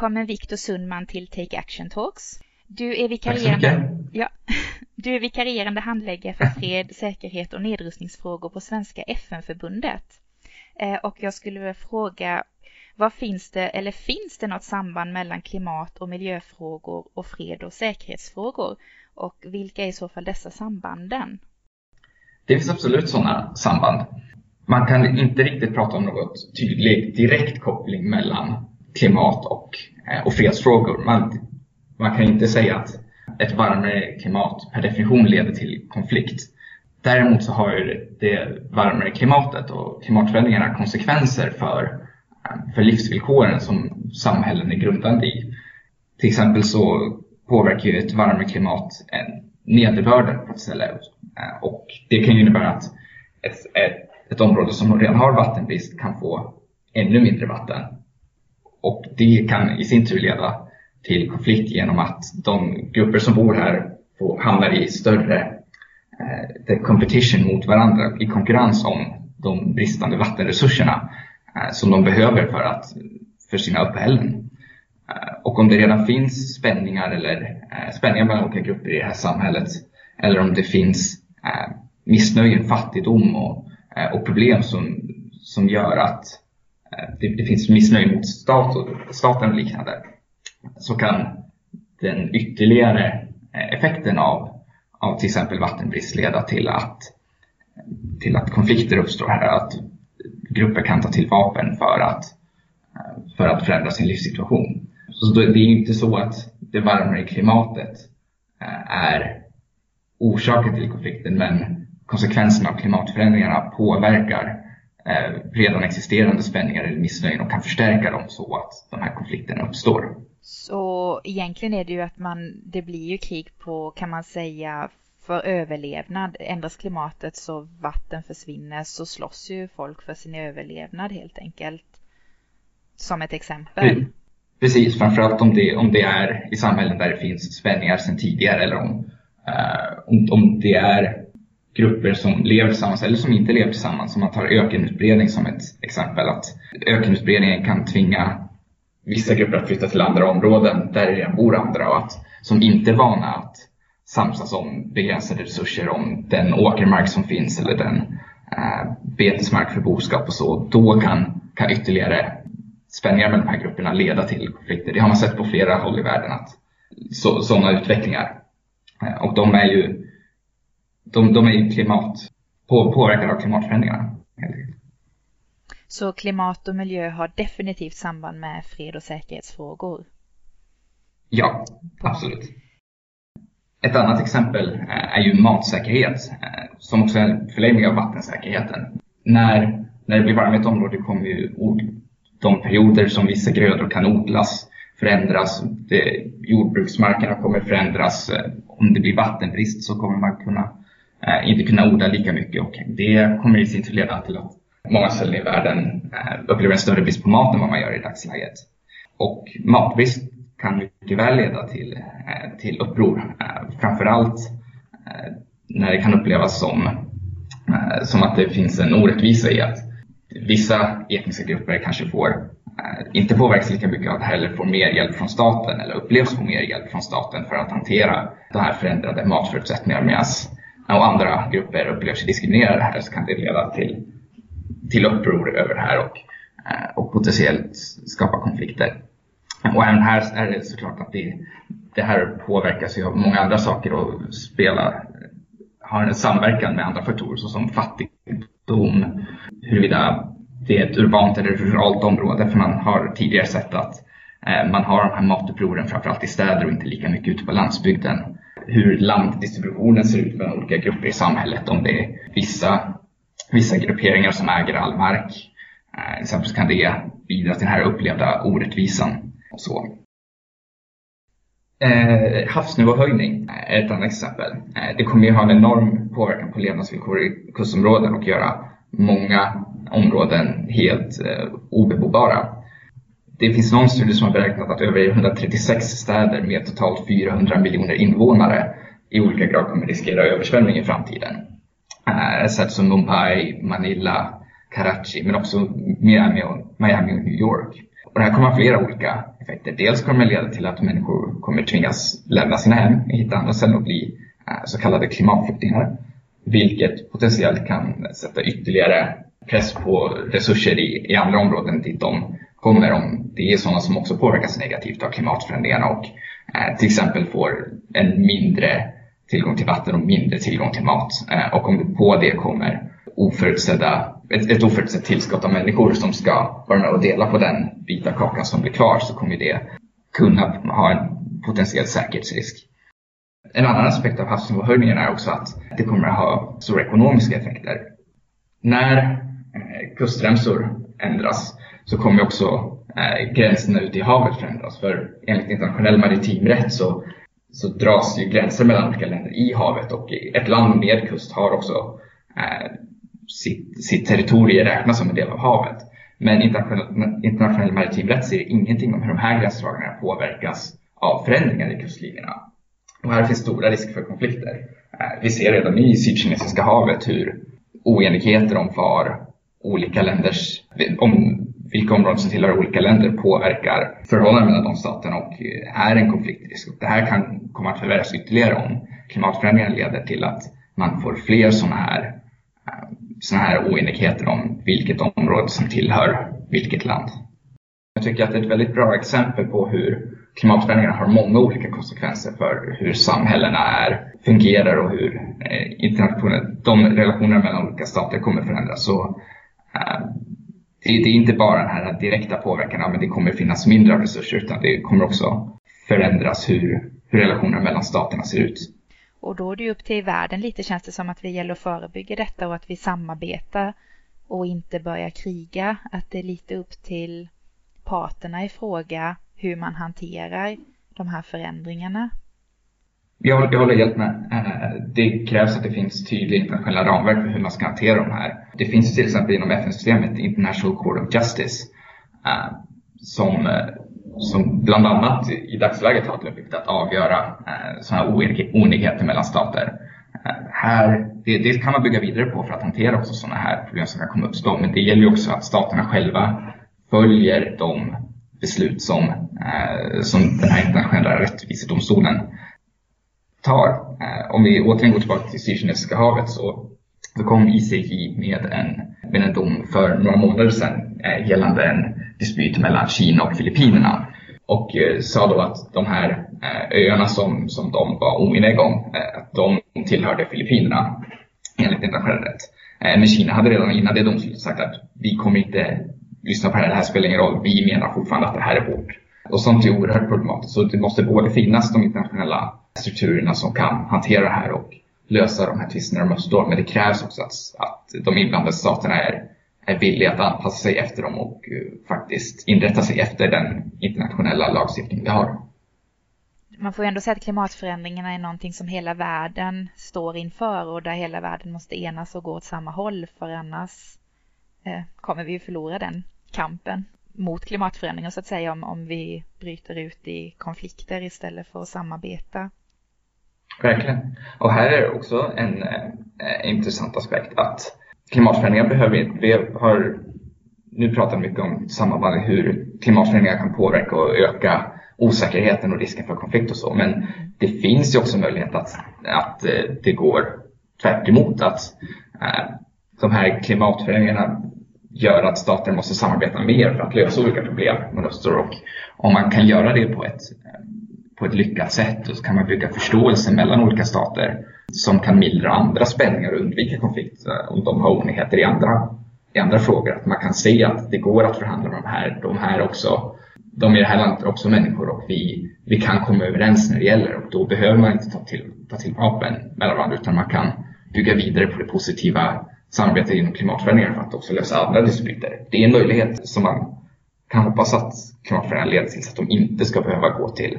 välkommen Viktor Sundman till Take Action Talks. Du är vikarierande, ja, du är vikarierande handläggare för fred, säkerhet och nedrustningsfrågor på Svenska FN-förbundet. Eh, och jag skulle vilja fråga, vad finns det, eller finns det något samband mellan klimat och miljöfrågor och fred och säkerhetsfrågor? Och vilka är i så fall dessa sambanden? Det finns absolut sådana samband. Man kan inte riktigt prata om något tydlig direkt koppling mellan klimat och, eh, och fredsfrågor. Man, man kan inte säga att ett varmare klimat per definition leder till konflikt. Däremot så har ju det varmare klimatet och klimatförändringarna konsekvenser för, eh, för livsvillkoren som samhällen är grundande i. Till exempel så påverkar ju ett varmare klimat nederbörden på ett ställe eh, och det kan ju innebära att ett, ett, ett område som redan har vattenbrist kan få ännu mindre vatten. Och det kan i sin tur leda till konflikt genom att de grupper som bor här får, hamnar i större eh, competition mot varandra, i konkurrens om de bristande vattenresurserna eh, som de behöver för, att, för sina uppehällen. Eh, och om det redan finns spänningar eller eh, spänningar mellan olika grupper i det här samhället eller om det finns eh, missnöje, fattigdom och, eh, och problem som, som gör att eh, Eh, det, det, finns missnöje mot stat och, staten och liknande så kan den ytterligare eh, effekten av, av till exempel vattenbrist leda till att, till att konflikter uppstår här. Att grupper kan ta till vapen för att, eh, för att förändra sin livssituation. Så det är inte så att det varmare klimatet är orsaken till konflikten men konsekvenserna av klimatförändringarna påverkar redan existerande spänningar eller missnöjen och kan förstärka dem så att de här konflikterna uppstår. Så egentligen är det ju att man, det blir ju krig på, kan man säga, för överlevnad. Ändras klimatet så vatten försvinner så slåss ju folk för sin överlevnad helt enkelt. Som ett exempel. Precis, framförallt om det, om det är i samhällen där det finns spänningar sedan tidigare eller om, uh, om, om det är grupper som lever tillsammans eller som inte lever tillsammans. Om man tar ökenutbredning som ett exempel. Att ökenutbredningen kan tvinga vissa grupper att flytta till andra områden där det redan bor andra och att, som inte är vana att samsas om begränsade resurser, om den åkermark som finns eller den eh, betesmark för boskap och så. Då kan, kan ytterligare spänningar mellan de här grupperna leda till konflikter. Det har man sett på flera håll i världen, att sådana utvecklingar. Eh, och de är ju, de, de är ju klimat, på, påverkade av klimatförändringarna. Så klimat och miljö har definitivt samband med fred och säkerhetsfrågor. Ja, absolut. Ett annat exempel eh, är ju matsäkerhet, eh, som också är en förlängning av vattensäkerheten. När, när det blir varmt i ett område kommer ju de perioder som vissa grödor kan odlas förändras. Det, jordbruksmarkerna kommer förändras. Eh, om det blir vattenbrist så kommer man kunna, Eh, inte kunna odla lika mycket och det kommer i sin tur leda till att många ställen i världen eh, upplever en större brist på mat än vad man gör i dagsläget. Och matbrist kan mycket väl leda till, eh, till uppror. Eh, framförallt eh, när det kan upplevas som, eh, som att det finns en orättvisa i att vissa etniska grupper kanske får inte påverkas lika mycket av det här eller får mer hjälp från staten eller upplevs få mer hjälp från staten för att hantera de här förändrade matförutsättningarna medan och andra grupper upplever sig diskriminerade här så kan det leda till till uppror över det här och, eh, och potentiellt skapa konflikter. Och även här är det såklart att det, det här påverkas ju av många andra saker och spelar, har en samverkan med andra faktorer såsom fattigdom, huruvida det är ett urbant eller ruralt område. För man har tidigare sett att eh, man har de här matupproren framförallt i städer och inte lika mycket ute på landsbygden. Hur landdistributionen ser ut mellan olika grupper i samhället. Om det är vissa vissa grupperingar som äger all mark. Eh, till exempel kan det bidra till den här upplevda orättvisan. Och så. Eh, havsnivåhöjning är ett annat exempel. Eh, det kommer ju ha en enorm påverkan på levnadsvillkor i kustområden och göra många områden helt eh, obebobara. Det finns någon studie som har beräknat att över 136 städer med totalt 400 miljoner invånare i olika grad kommer riskera översvämning i framtiden eh, sätt som Mumbai, Manila, Karachi men också Miami och, Miami och New York. Och det här kommer ha flera olika effekter. Dels kommer det leda till att människor kommer tvingas lämna sina hem, och hitta andra ställen och bli eh, så kallade klimatflyktingar. Vilket potentiellt kan sätta ytterligare press på resurser i, i andra områden dit de kommer om det är sådana som också påverkas negativt av klimatförändringarna och eh, till exempel får en mindre tillgång till vatten och mindre tillgång till mat. Eh, och om på det kommer oförutsedda, ett, ett oförutsett tillskott av människor som ska vara med och dela på den vita kakan som blir kvar så kommer det kunna ha en potentiell säkerhetsrisk. En annan aspekt av havsnivåhöjningen är också att det kommer att ha stora ekonomiska effekter. När eh, kustremsor ändras så kommer också eh, gränserna ute i havet förändras. För enligt internationell maritim rätt så, så dras ju gränser mellan olika länder i havet och ett land med kust har också eh, sitt, sitt territorium räknas som en del av havet. Men internationell, internationell maritim rätt säger ingenting om hur de här gränsdragningarna påverkas av förändringar i kustlinjerna. Och här finns stora risker för konflikter. Eh, vi ser redan i Sydkinesiska havet hur oenigheter om var olika länders, om vilka områden som tillhör olika länder påverkar förhållandena mellan de staterna och eh, är en konfliktrisk. det här kan komma att förvärras ytterligare om klimatförändringarna leder till att man får fler sådana här, eh, såna här oenigheter om vilket område som tillhör vilket land. Jag tycker att det är ett väldigt bra exempel på hur klimatförändringarna har många olika konsekvenser för hur samhällena är, fungerar och hur eh, internationella, de relationerna mellan olika stater kommer förändras. Så, det, det, är inte bara den här direkta påverkan, men det kommer finnas mindre resurser utan det kommer också förändras hur, hur relationerna mellan staterna ser ut. Och då är det ju upp till världen lite känns det som att vi gäller att förebygga detta och att vi samarbetar och inte börjar kriga. Att det är lite upp till parterna i fråga hur man hanterar de här förändringarna. Jag, jag håller helt med. Eh, det krävs att det finns tydliga internationella ramverk för hur man ska hantera de här. Det finns till exempel inom FN-systemet International Court of Justice eh, som, eh, som bland annat i dagsläget har till uppgift att avgöra sådana här oenigheter mellan stater. Här, det, det, kan man bygga vidare på för att hantera också sådana här problem som kan komma uppstå. Men det gäller ju också att staterna själva följer de beslut som, som den här internationella rättvisedomstolen tar. Eh, om vi återigen går tillbaka till Sydkinesiska havet så, så kom ICJ med en, med en dom för några månader sedan eh, gällande en dispyt mellan Kina och Filippinerna och eh, sa då att de här öarna som, som de var oeniga om, att de tillhörde Filippinerna enligt internationell rätt. Men Kina hade redan innan det domslutet sagt att vi kommer inte lyssna på det här, det här spelar ingen roll. Vi menar fortfarande att det här är vårt. Och sånt är oerhört problematiskt. Så det måste både finnas de internationella strukturerna som kan hantera det här och lösa de här tvisterna de uppstår. Men det krävs också att, att de inblandade staterna är, är villiga att anpassa sig efter dem och uh, faktiskt inrätta sig efter den internationella lagstiftning vi har. Man får ju ändå säga att klimatförändringarna är någonting som hela världen står inför och där hela världen måste enas och gå åt samma håll för annars Eh, kommer vi förlora den kampen mot klimatförändringar så att säga om, om vi bryter ut i konflikter istället för att samarbeta. Verkligen. Och här är också en eh, intressant aspekt att klimatförändringar behöver vi har nu pratar mycket om sammanhang hur klimatförändringar kan påverka och öka osäkerheten och risken för konflikt och så. Men det finns ju också möjlighet att, att eh, det går tvärt emot att eh, de här klimatförändringarna gör att stater måste samarbeta mer för att lösa olika problem med uppstår. Och om man kan göra det på ett, eh, på ett lyckat sätt och så kan man bygga förståelse mellan olika stater som kan mildra andra spänningar och undvika konflikter eh, om de har oenigheter i andra, i andra frågor. Att man kan se att det går att förhandla med de här, de här också de i det här landet är också människor och vi, vi kan komma överens när det gäller och då behöver man inte ta till, ta till vapen mellan varandra utan man kan bygga vidare på det positiva samarbetet inom klimatförändringar för att också lösa andra dispyter. Det är en möjlighet som man kan hoppas att klimatförändringar leder till så att de inte ska behöva gå till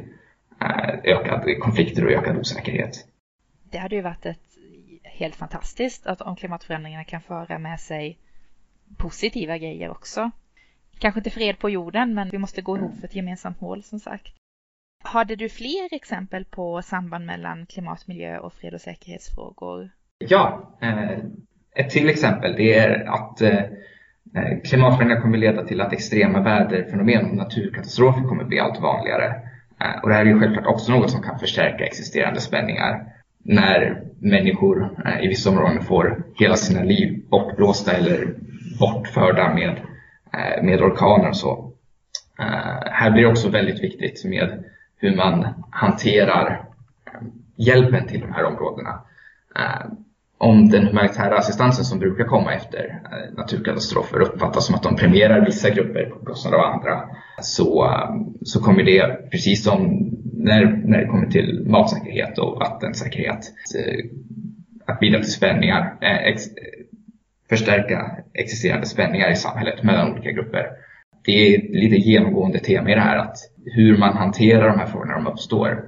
eh, ökade konflikter och ökad osäkerhet. Det hade ju varit ett helt fantastiskt att om klimatförändringarna kan föra med sig positiva grejer också. Kanske inte fred på jorden, men vi måste gå ihop för ett gemensamt mål som sagt. Hade du fler exempel på samband mellan klimat, miljö och fred och säkerhetsfrågor? Ja, eh, ett till exempel det är att, eh, klimatförändringar kommer leda till att extrema väderfenomen och naturkatastrofer kommer bli allt vanligare. Eh, och det här är ju självklart också något som kan förstärka existerande spänningar. När människor eh, i vissa områden får hela sina liv bortblåsta eller bortförda med, eh, med orkaner och så. Här blir det också väldigt viktigt med hur man hanterar hjälpen till de här områdena om den humanitära assistansen som brukar komma efter eh, naturkatastrofer uppfattas som att de premierar vissa grupper på bekostnad av andra så, eh, så kommer det, precis som när, när det kommer till matsäkerhet och vattensäkerhet, eh, att bidra till spänningar, ex, förstärka existerande spänningar i samhället mellan olika grupper. Det är ett lite genomgående tema i det här att hur man hanterar de här frågorna när de uppstår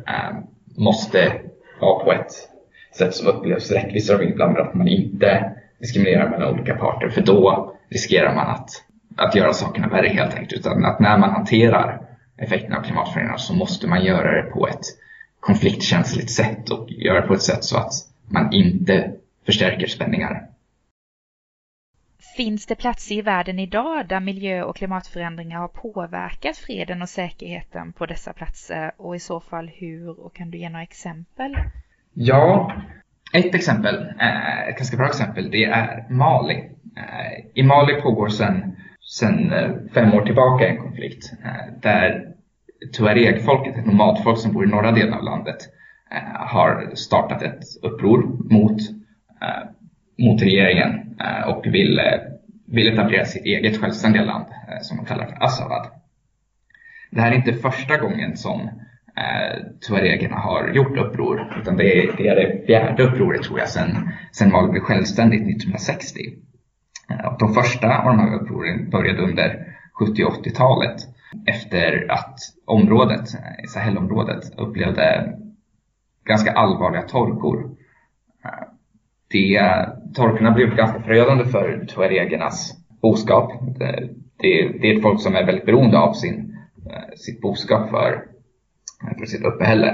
måste vara på ett sätt som upplevs rättvist av inblandade, att man inte diskriminerar mellan olika parter för då riskerar man att, att göra sakerna värre helt enkelt. Utan att när man hanterar effekterna av klimatförändringar så måste man göra det på ett konfliktkänsligt sätt och göra det på ett sätt så att man inte förstärker spänningar. Finns det platser i världen idag där miljö och klimatförändringar har påverkat freden och säkerheten på dessa platser och i så fall hur och kan du ge några exempel? Ja, ett exempel, eh, ett ganska bra exempel, det är Mali. Eh, I Mali pågår sedan sen eh, fem år tillbaka en konflikt där tuareg-folket, ett nomadfolk som bor i norra delen av landet, har startat ett uppror mot, mot regeringen och vill, vill etablera sitt eget självständiga land som de kallar för Assavad. Det här är inte första gången som eh, tuaregerna har gjort uppror. Utan det är, det är det fjärde upproret tror jag sedan, sen Mali blev självständigt 1960. Eh, och de första av de här upproren började under 70 och 80-talet efter att området, eh, Sahelområdet, upplevde ganska allvarliga torkor. Eh, det, torkorna blev ganska förödande för tuaregernas boskap. Det, det, det, är ett folk som är väldigt beroende av sin, eh, sitt boskap för Eh, för sitt uppehälle.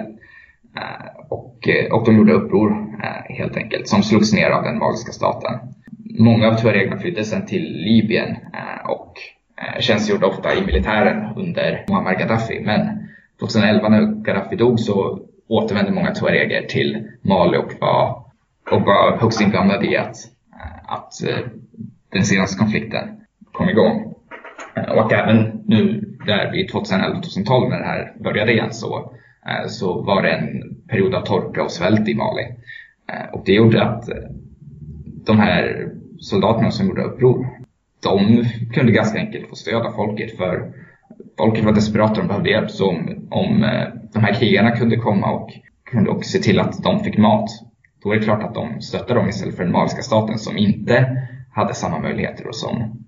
Eh, och, eh, och de gjorde uppror helt enkelt, som slogs ner av den magiska staten. Många av tuaregerna flydde sedan till Libyen och tjänstgjorde ofta i militären under Muammar Gaddafi. Men 2011 när Gaddafi dog så återvände många tuareger till Mali och var, och var högst inblandade i att, att den senaste konflikten kom igång. Och även nu där vid 2011-2012 när det här började igen så, eh, så var det en period av torka och svält i Mali. Eh, och det gjorde att eh, de här soldaterna som gjorde uppror, de kunde ganska enkelt få stöd av folket för folket var desperata, de behövde hjälp. Så om, om de här krigarna kunde komma och kunde också se till att de fick mat, då är det klart att de stöttade dem istället för den maliska staten som inte hade samma möjligheter och som,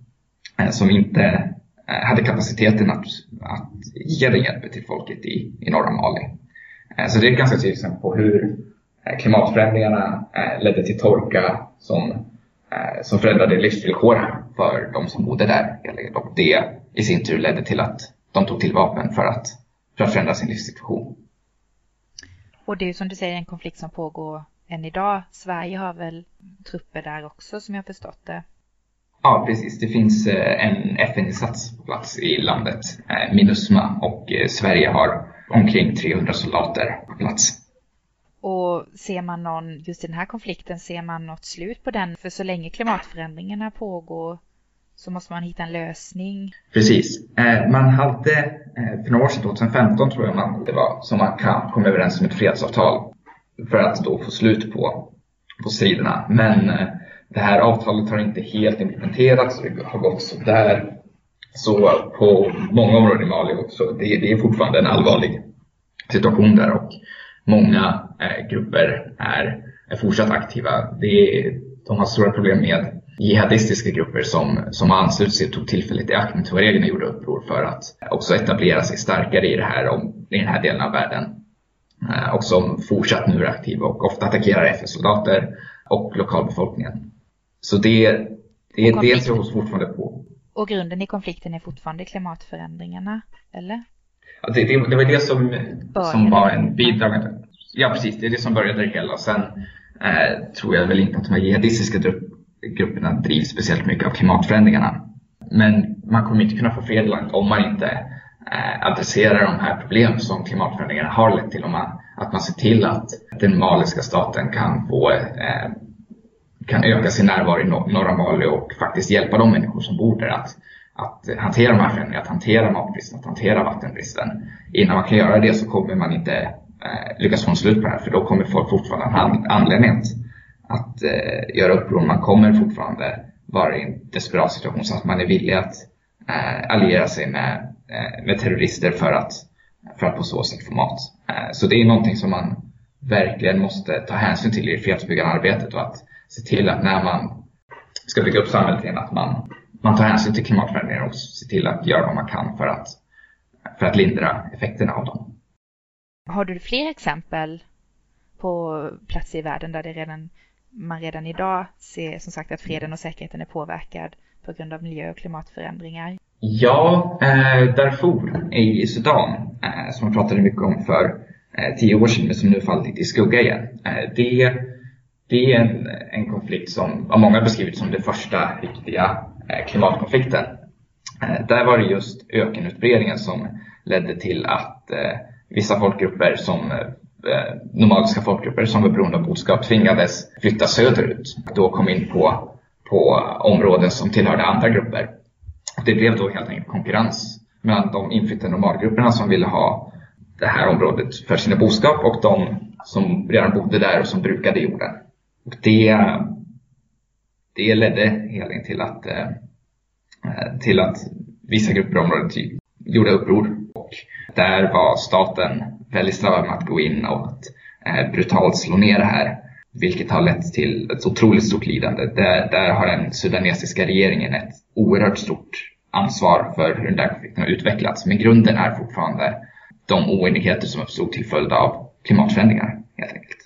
som inte Eh, hade kapaciteten att, att ge den hjälpen till folket i, i norra Mali. Eh, så det är ett ganska tydligt exempel på hur eh, klimatförändringarna ledde till torka som, som förändrade livsvillkoren för de som bodde där. Och det i sin tur ledde till att de tog till vapen för att, för att förändra sin livssituation. Och det är som du säger en konflikt som pågår än idag. Sverige har väl trupper där också som jag förstått det. Ja, precis. Det finns eh, en FN-insats på plats i landet, eh, Minusma, och eh, Sverige har omkring 300 soldater på plats. Och ser man någon, just i den här konflikten, ser man något slut på den? För så länge klimatförändringarna pågår så måste man hitta en lösning. Precis. Man hade för några år sedan, 2015 tror jag man det var, som man kom överens om ett fredsavtal för att då få slut på, på striderna. Men det här avtalet har inte helt implementerats, det har gått sådär. Så på många områden i Mali också, det, det är fortfarande en allvarlig situation där och många eh, grupper är, är fortsatt aktiva. Det de har stora problem med jihadistiska grupper som, som har anslutit sig och tog tillfället i akt när tuaregerna gjorde uppror för att också etablera sig starkare i, det här, i den här delen av världen. Eh, och som fortsatt nu är aktiva och ofta attackerar FN-soldater och lokalbefolkningen. Så det, det, är det tror jag fortfarande på. Och grunden i konflikten är fortfarande klimatförändringarna, eller? Ja, det, det, det var det som, som var en bidragande... Ja, precis. Det är det som började det hela. Sen eh, tror jag väl inte att de här jihadistiska grupperna drivs speciellt mycket av klimatförändringarna. men man kommer inte kunna få fred i landet om man inte eh, adresserar de här problemen som klimatförändringarna har lett till. Om man, att man ser till att den maliska staten kan få eh, kan öka sin närvaro i norra Mali och faktiskt hjälpa de människor som bor där att, att hantera de här förändringarna, att hantera matbristen, att hantera vattenbristen. Innan man kan göra det så kommer man inte eh, lyckas få en slut på det här för då kommer folk fortfarande ha anledning att, att eh, göra uppror. Man kommer fortfarande vara i en desperat situation så att man är villig att eh, alliera sig med, eh, med terrorister för att, för att på så sätt få mat. Eh, så det är någonting som man verkligen måste ta hänsyn till i det fredsbyggande arbetet och att se till att när man ska bygga upp samhället igen att man, man tar hänsyn till klimatförändringar och ser till att göra vad man kan för att, för att lindra effekterna av dem. Har du fler exempel på platser i världen där det redan, man redan idag ser som sagt att freden och säkerheten är påverkad på grund av miljö och klimatförändringar? Ja, eh, Darfur i Sudan, eh, som man pratade mycket om för eh, tio år sedan men som nu fallit i skugga igen. Eh, det det är en, en konflikt som av många beskrivits som den första riktiga eh, klimatkonflikten. Eh, där var det just ökenutbredningen som ledde till att eh, vissa folkgrupper som nomadiska folkgrupper som var beroende av boskap tvingades flytta söderut. Då kom in på, på områden som tillhörde andra grupper. Det blev då helt enkelt konkurrens mellan de inflyttade nomadgrupperna som ville ha det här området för sina boskap och de som redan bodde där och som brukade jorden. Och det, det ledde helt till att, eh, till att vissa grupper i området typ gjorde uppror. Och där var staten väldigt snabb med att gå in och att eh, brutalt slå ner det här. Vilket har lett till ett otroligt stort lidande. Där, där har den sudanesiska regeringen ett oerhört stort ansvar för hur den där konflikten har utvecklats. Men grunden är fortfarande de oenigheter som uppstod till följd av klimatförändringar helt enkelt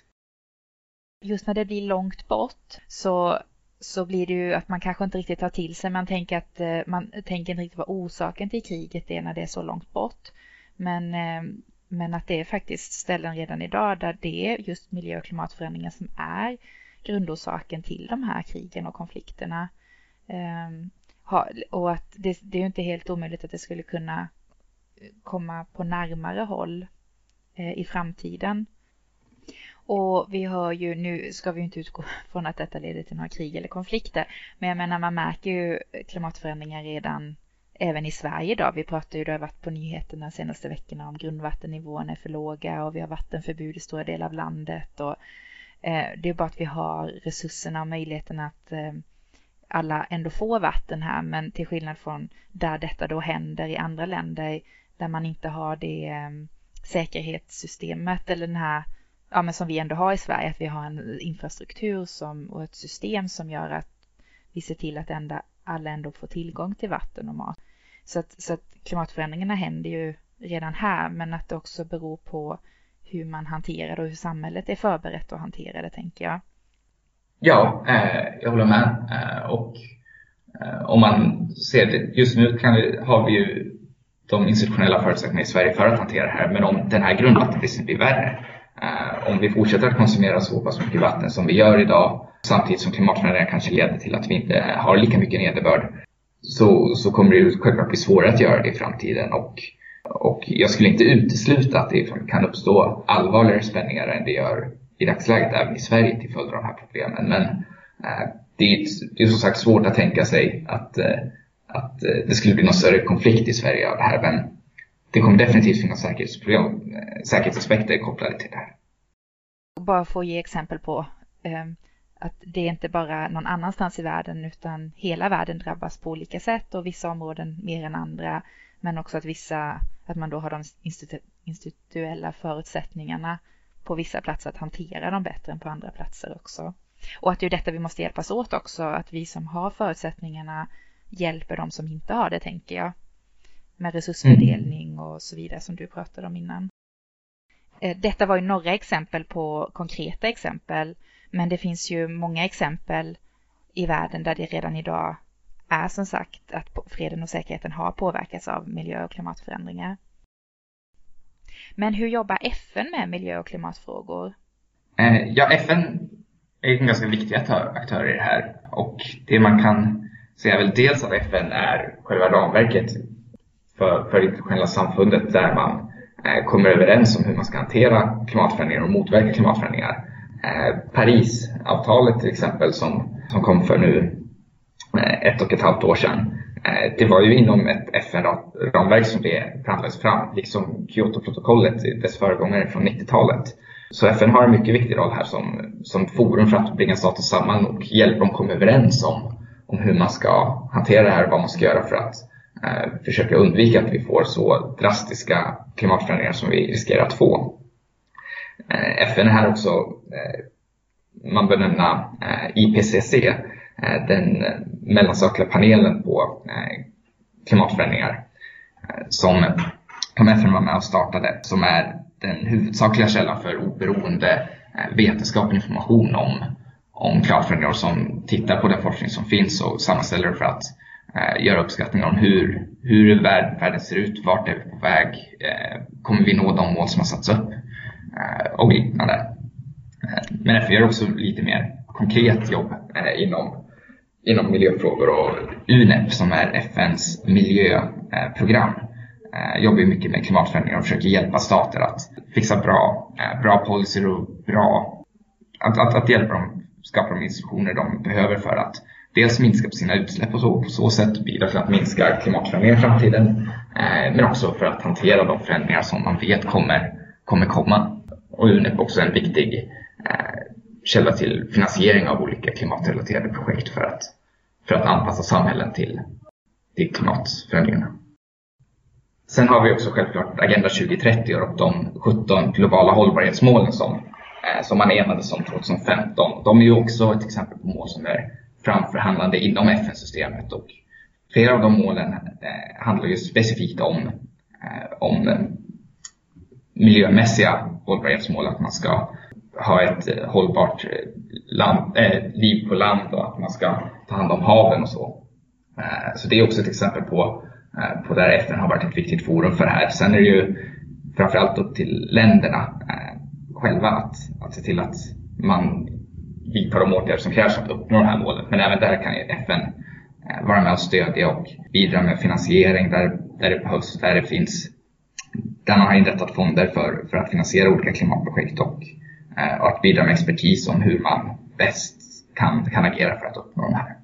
just när det blir långt bort så, så blir det ju att man kanske inte riktigt tar till sig. Man tänker att eh, man tänker inte riktigt vad orsaken till kriget är när det är så långt bort. Men, eh, men att det är faktiskt ställen redan idag där det är just miljö och klimatförändringar som är grundorsaken till de här krigen och konflikterna. Ehm, och att det, det är ju inte helt omöjligt att det skulle kunna komma på närmare håll eh, i framtiden. Och vi hör ju, nu ska vi inte utgå från att detta leder till några krig eller konflikter, men jag menar man märker ju klimatförändringar redan även i Sverige idag. Vi pratar ju, det har varit på nyheterna de senaste veckorna om grundvattennivåerna är för låga och vi har vattenförbud i stora delar av landet. Och, eh, det är bara att vi har resurserna och möjligheten att eh, alla ändå får vatten här, men till skillnad från där detta då händer i andra länder där man inte har det eh, säkerhetssystemet eller den här ja, men som vi ändå har i Sverige, att vi har en infrastruktur som, och ett system som gör att vi ser till att ända, alla ändå får tillgång till vatten och mat. Så att, så att klimatförändringarna händer ju redan här, men att det också beror på hur man hanterar det och hur samhället är förberett att hantera det, tänker jag. Ja, eh, jag håller med. Eh, och eh, om man ser det, just nu kan vi, har vi ju de institutionella förutsättningarna i Sverige för att hantera det här, men om den här grundvattenbristen blir värre, Eh, om vi fortsätter att konsumera så pass mycket vatten som vi gör idag samtidigt som klimatförändringar kanske leder till att vi inte har lika mycket nederbörd så, så kommer det självklart bli svårare att göra det i framtiden och, och jag skulle inte utesluta att det kan uppstå allvarligare spänningar än det gör i dagsläget även i Sverige till följd av de här problemen. Men eh, det, är, det är som sagt svårt att tänka sig att, eh, att eh, det skulle bli någon större konflikt i Sverige av det här men det kommer definitivt finnas säkerhetsproblem, eh, säkerhetsaspekter kopplade till det här. Bara för att ge exempel på eh, att det är inte bara någon annanstans i världen utan hela världen drabbas på olika sätt och vissa områden mer än andra. Men också att vissa, att man då har de institu institutionella förutsättningarna på vissa platser att hantera dem bättre än på andra platser också. Och att det är detta vi måste hjälpas åt också, att vi som har förutsättningarna hjälper de som inte har det, tänker jag med resursfördelning mm. och så vidare som du pratade om innan. Eh, detta var ju några exempel på konkreta exempel, men det finns ju många exempel i världen där det redan idag är som sagt att freden och säkerheten har påverkats av miljö och klimatförändringar. Men hur jobbar FN med miljö och klimatfrågor? Eh, ja, FN är en ganska viktig aktör, i det här och det man kan jag väl dels att FN är själva ramverket för, för det internationella samfundet där man eh, kommer överens om hur man ska hantera klimatförändringar och motverka klimatförändringar. Eh, Parisavtalet till exempel som, som kom för nu eh, ett och ett halvt år sedan. Eh, det var ju inom ett FN-ramverk som det förhandlades fram, liksom Kyotoprotokollet, dess föregångare från 90-talet. Så FN har en mycket viktig roll här som, som forum för att bringa stater samman och hjälpa dem komma överens om, om hur man ska hantera det här och vad man ska göra för att Eh, försöka undvika att vi får så drastiska klimatförändringar som vi riskerar att få. Eh, FN är här också, eh, man bör nämna IPCC, den mellanstatliga panelen på klimatförändringar som, som FN var med och startade, som är den huvudsakliga källan för oberoende vetenskaplig information om, om klimatförändringar och som tittar på den forskning som finns och sammanställer för att eh, göra uppskattningar om hur, hur världen ser ut, vart är vi på väg, eh, kommer vi nå de mål som har satts upp eh, och liknande. Eh, men FN gör också lite mer konkret jobb inom, inom miljöfrågor och UNEP som är FNs miljöprogram jobbar mycket med klimatförändringar och försöker hjälpa stater att fixa bra, bra policyer och bra, att, att, att hjälpa dem skapa de institutioner de behöver för att dels minska på sina utsläpp och så, på så sätt bidra till att minska klimatförändringar i framtiden. Eh, men också för att hantera de förändringar som man vet kommer, kommer komma. Och UNEP är också en viktig eh, källa till finansiering av olika klimatrelaterade projekt för att, för att anpassa samhällen till, till klimatförändringarna. Sen har vi också självklart Agenda 2030 och de 17 globala hållbarhetsmålen som, eh, som man enades om 2015. De är ju också ett exempel på mål som är framförhandlande inom FN-systemet och flera av de målen eh, handlar ju specifikt om, eh, om eh, miljömässiga hållbarhetsmål, att man ska ha ett eh, hållbart eh, land, äh, liv på land och att man ska ta hand om haven och så. Så det är också ett exempel på Eh, på där FN har varit ett viktigt forum för det här. Sen är det ju framförallt upp till länderna eh, själva att, att se till att man vidta de åtgärder som krävs för att uppnå det här målet. Men även där kan ju FN eh, vara med och stödja och bidra med finansiering där, där det behövs, där det finns där man har inrättat fonder för, för att finansiera olika klimatprojekt och, eh, och att bidra med expertis om hur man bäst kan, kan agera för att uppnå de här.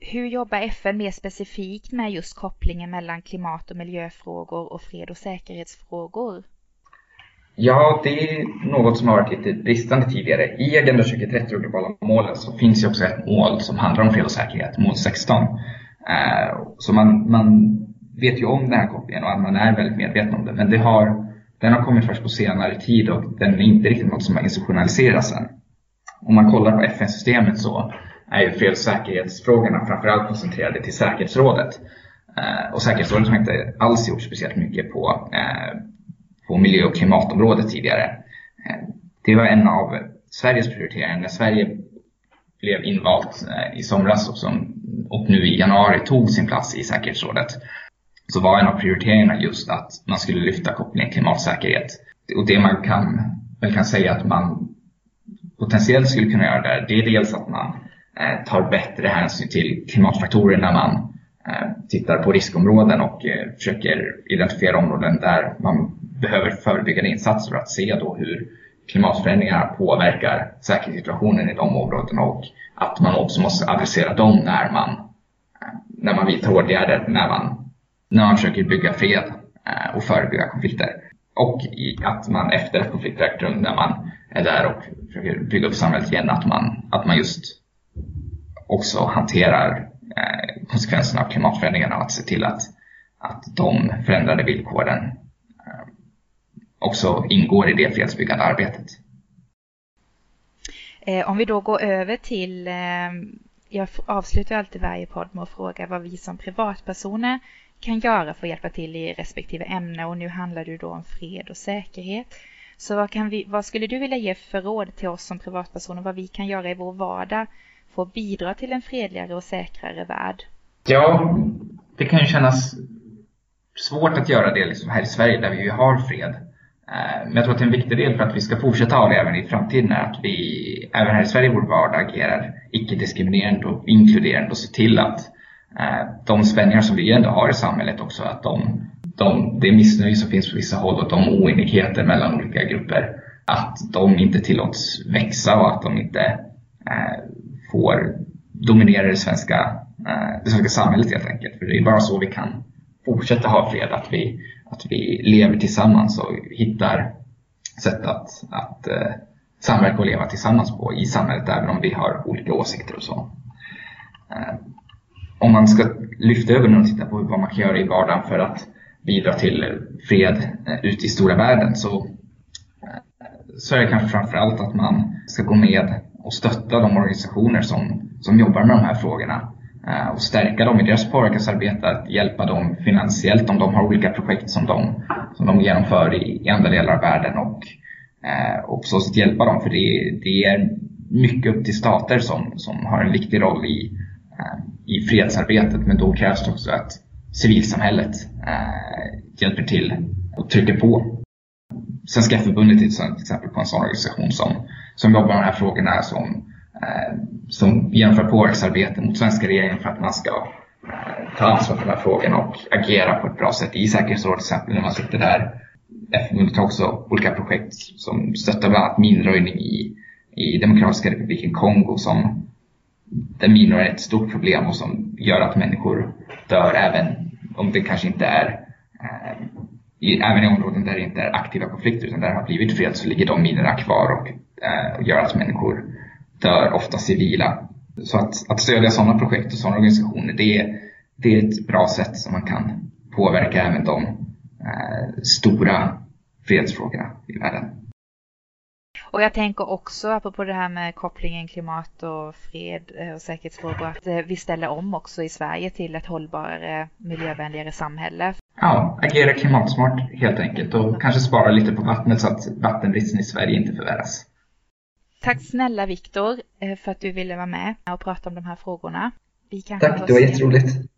Hur jobbar FN mer specifikt med just kopplingen mellan klimat och miljöfrågor och fred och säkerhetsfrågor? Ja, det är något som har varit lite bristande tidigare. I Agenda 2030 och globala målen så finns ju också ett mål som handlar om fred och säkerhet, mål 16. Eh, så man, man vet ju om den här kopplingen och man är väldigt medveten om det. Men det har, den har kommit först på senare tid och den är inte riktigt något som har institutionaliserats än. Om man kollar på FN-systemet så är ju fred och säkerhetsfrågorna framförallt koncentrerade till säkerhetsrådet. Eh, och säkerhetsrådet har inte alls gjort speciellt mycket på, eh, på miljö och klimatområdet tidigare. Eh, det var en av Sveriges prioriteringar när Sverige blev invalt eh, i somras och, som, och nu i januari tog sin plats i säkerhetsrådet. Så var en av prioriteringarna just att man skulle lyfta kopplingen klimatsäkerhet. Och det man kan, väl kan säga att man potentiellt skulle kunna göra där, det är dels att man Eh, tar bättre hänsyn till klimatfaktorer när man eh, tittar på riskområden och eh, försöker identifiera områden där man behöver förebyggande insatser för att se då hur klimatförändringar påverkar säkerhetssituationen i de områdena och att man också måste adressera dem när man, eh, när man vidtar åtgärder, när man, när man försöker bygga fred eh, och förebygga konflikter. Och att man efter ett konflikter ägt rum, när man är där och försöker bygga upp samhället igen, att man, att man just också hanterar eh, konsekvenserna av klimatförändringarna och att se till att, att de förändrade villkoren också ingår i det fredsbyggande arbetet. Eh, om vi då går över till, jag avslutar alltid varje podd med att fråga vad vi som privatpersoner kan göra för att hjälpa till i respektive ämne och nu handlar det då om fred och säkerhet. Så vad, vi, vad skulle du vilja ge för råd till oss som privatpersoner vad vi kan göra i vår vardag få bidra till en fredligare och säkrare värld? Ja, det kan ju kännas svårt att göra det liksom här i Sverige där vi ju har fred. Eh, men jag tror att en viktig del för att vi ska fortsätta ha det även i framtiden är att vi även här i Sverige i vår vardag agerar icke-diskriminerande och inkluderande och ser till att eh, de spänningar som vi ändå har i samhället också, att de, de, det missnöje som finns på vissa håll och de oenigheter mellan olika grupper, att de inte tillåts växa och att de inte eh, får dominera det svenska, eh, det svenska samhället helt enkelt. För det är bara så vi kan fortsätta ha fred, att vi att vi lever tillsammans och hittar sätt att, att eh, samverka och leva tillsammans på i samhället även om vi har olika åsikter och så. Eh, om man ska lyfta över och titta på vad man kan göra i vardagen för att bidra till fred eh, ute i stora världen så, eh, så är det kanske framförallt att man ska gå med och stötta de organisationer som, som jobbar med de här frågorna Eh, och stärka dem i deras påverkansarbete, att hjälpa dem finansiellt om de har olika projekt som de, som de genomför i, i andra delar av världen och, eh, och på så sätt hjälpa dem. För det, det är mycket upp till stater som, som har en viktig roll i, eh, i fredsarbetet men då krävs det också att civilsamhället eh, hjälper till och trycker på. Svenska förbundet är till exempel på en sån organisation som, som jobbar med de här frågorna som Eh, Eh, som genomför påverksarbete mot svenska regeringen för att man ska eh, ta ansvar för de här frågorna och agera på ett bra sätt i säkerhetsrådet till exempel när man sitter där. FN-förbundet har också olika projekt som stöttar bland annat minröjning i, i Demokratiska republiken Kongo som där minor är ett stort problem och som gör att människor dör även om det kanske inte är eh, i, även i områden där det inte är aktiva konflikter utan där det har blivit fred så ligger de minorna kvar och, eh, och gör att människor dör ofta civila. Så att, att stödja sådana projekt och sådana organisationer, det är, det är ett bra sätt som man kan påverka även de eh, stora fredsfrågorna i världen. Och jag tänker också, apropå det här med kopplingen klimat och fred eh, och säkerhetsfrågor, att eh, vi ställer om också i Sverige till ett hållbarare, miljövänligare samhälle. Ja, agera klimatsmart helt enkelt och kanske spara lite på vattnet så att vattenbristen i Sverige inte förvärras. Tack snälla Viktor eh, för att du ville vara med och prata om de här frågorna. Tack, det var jätteroligt.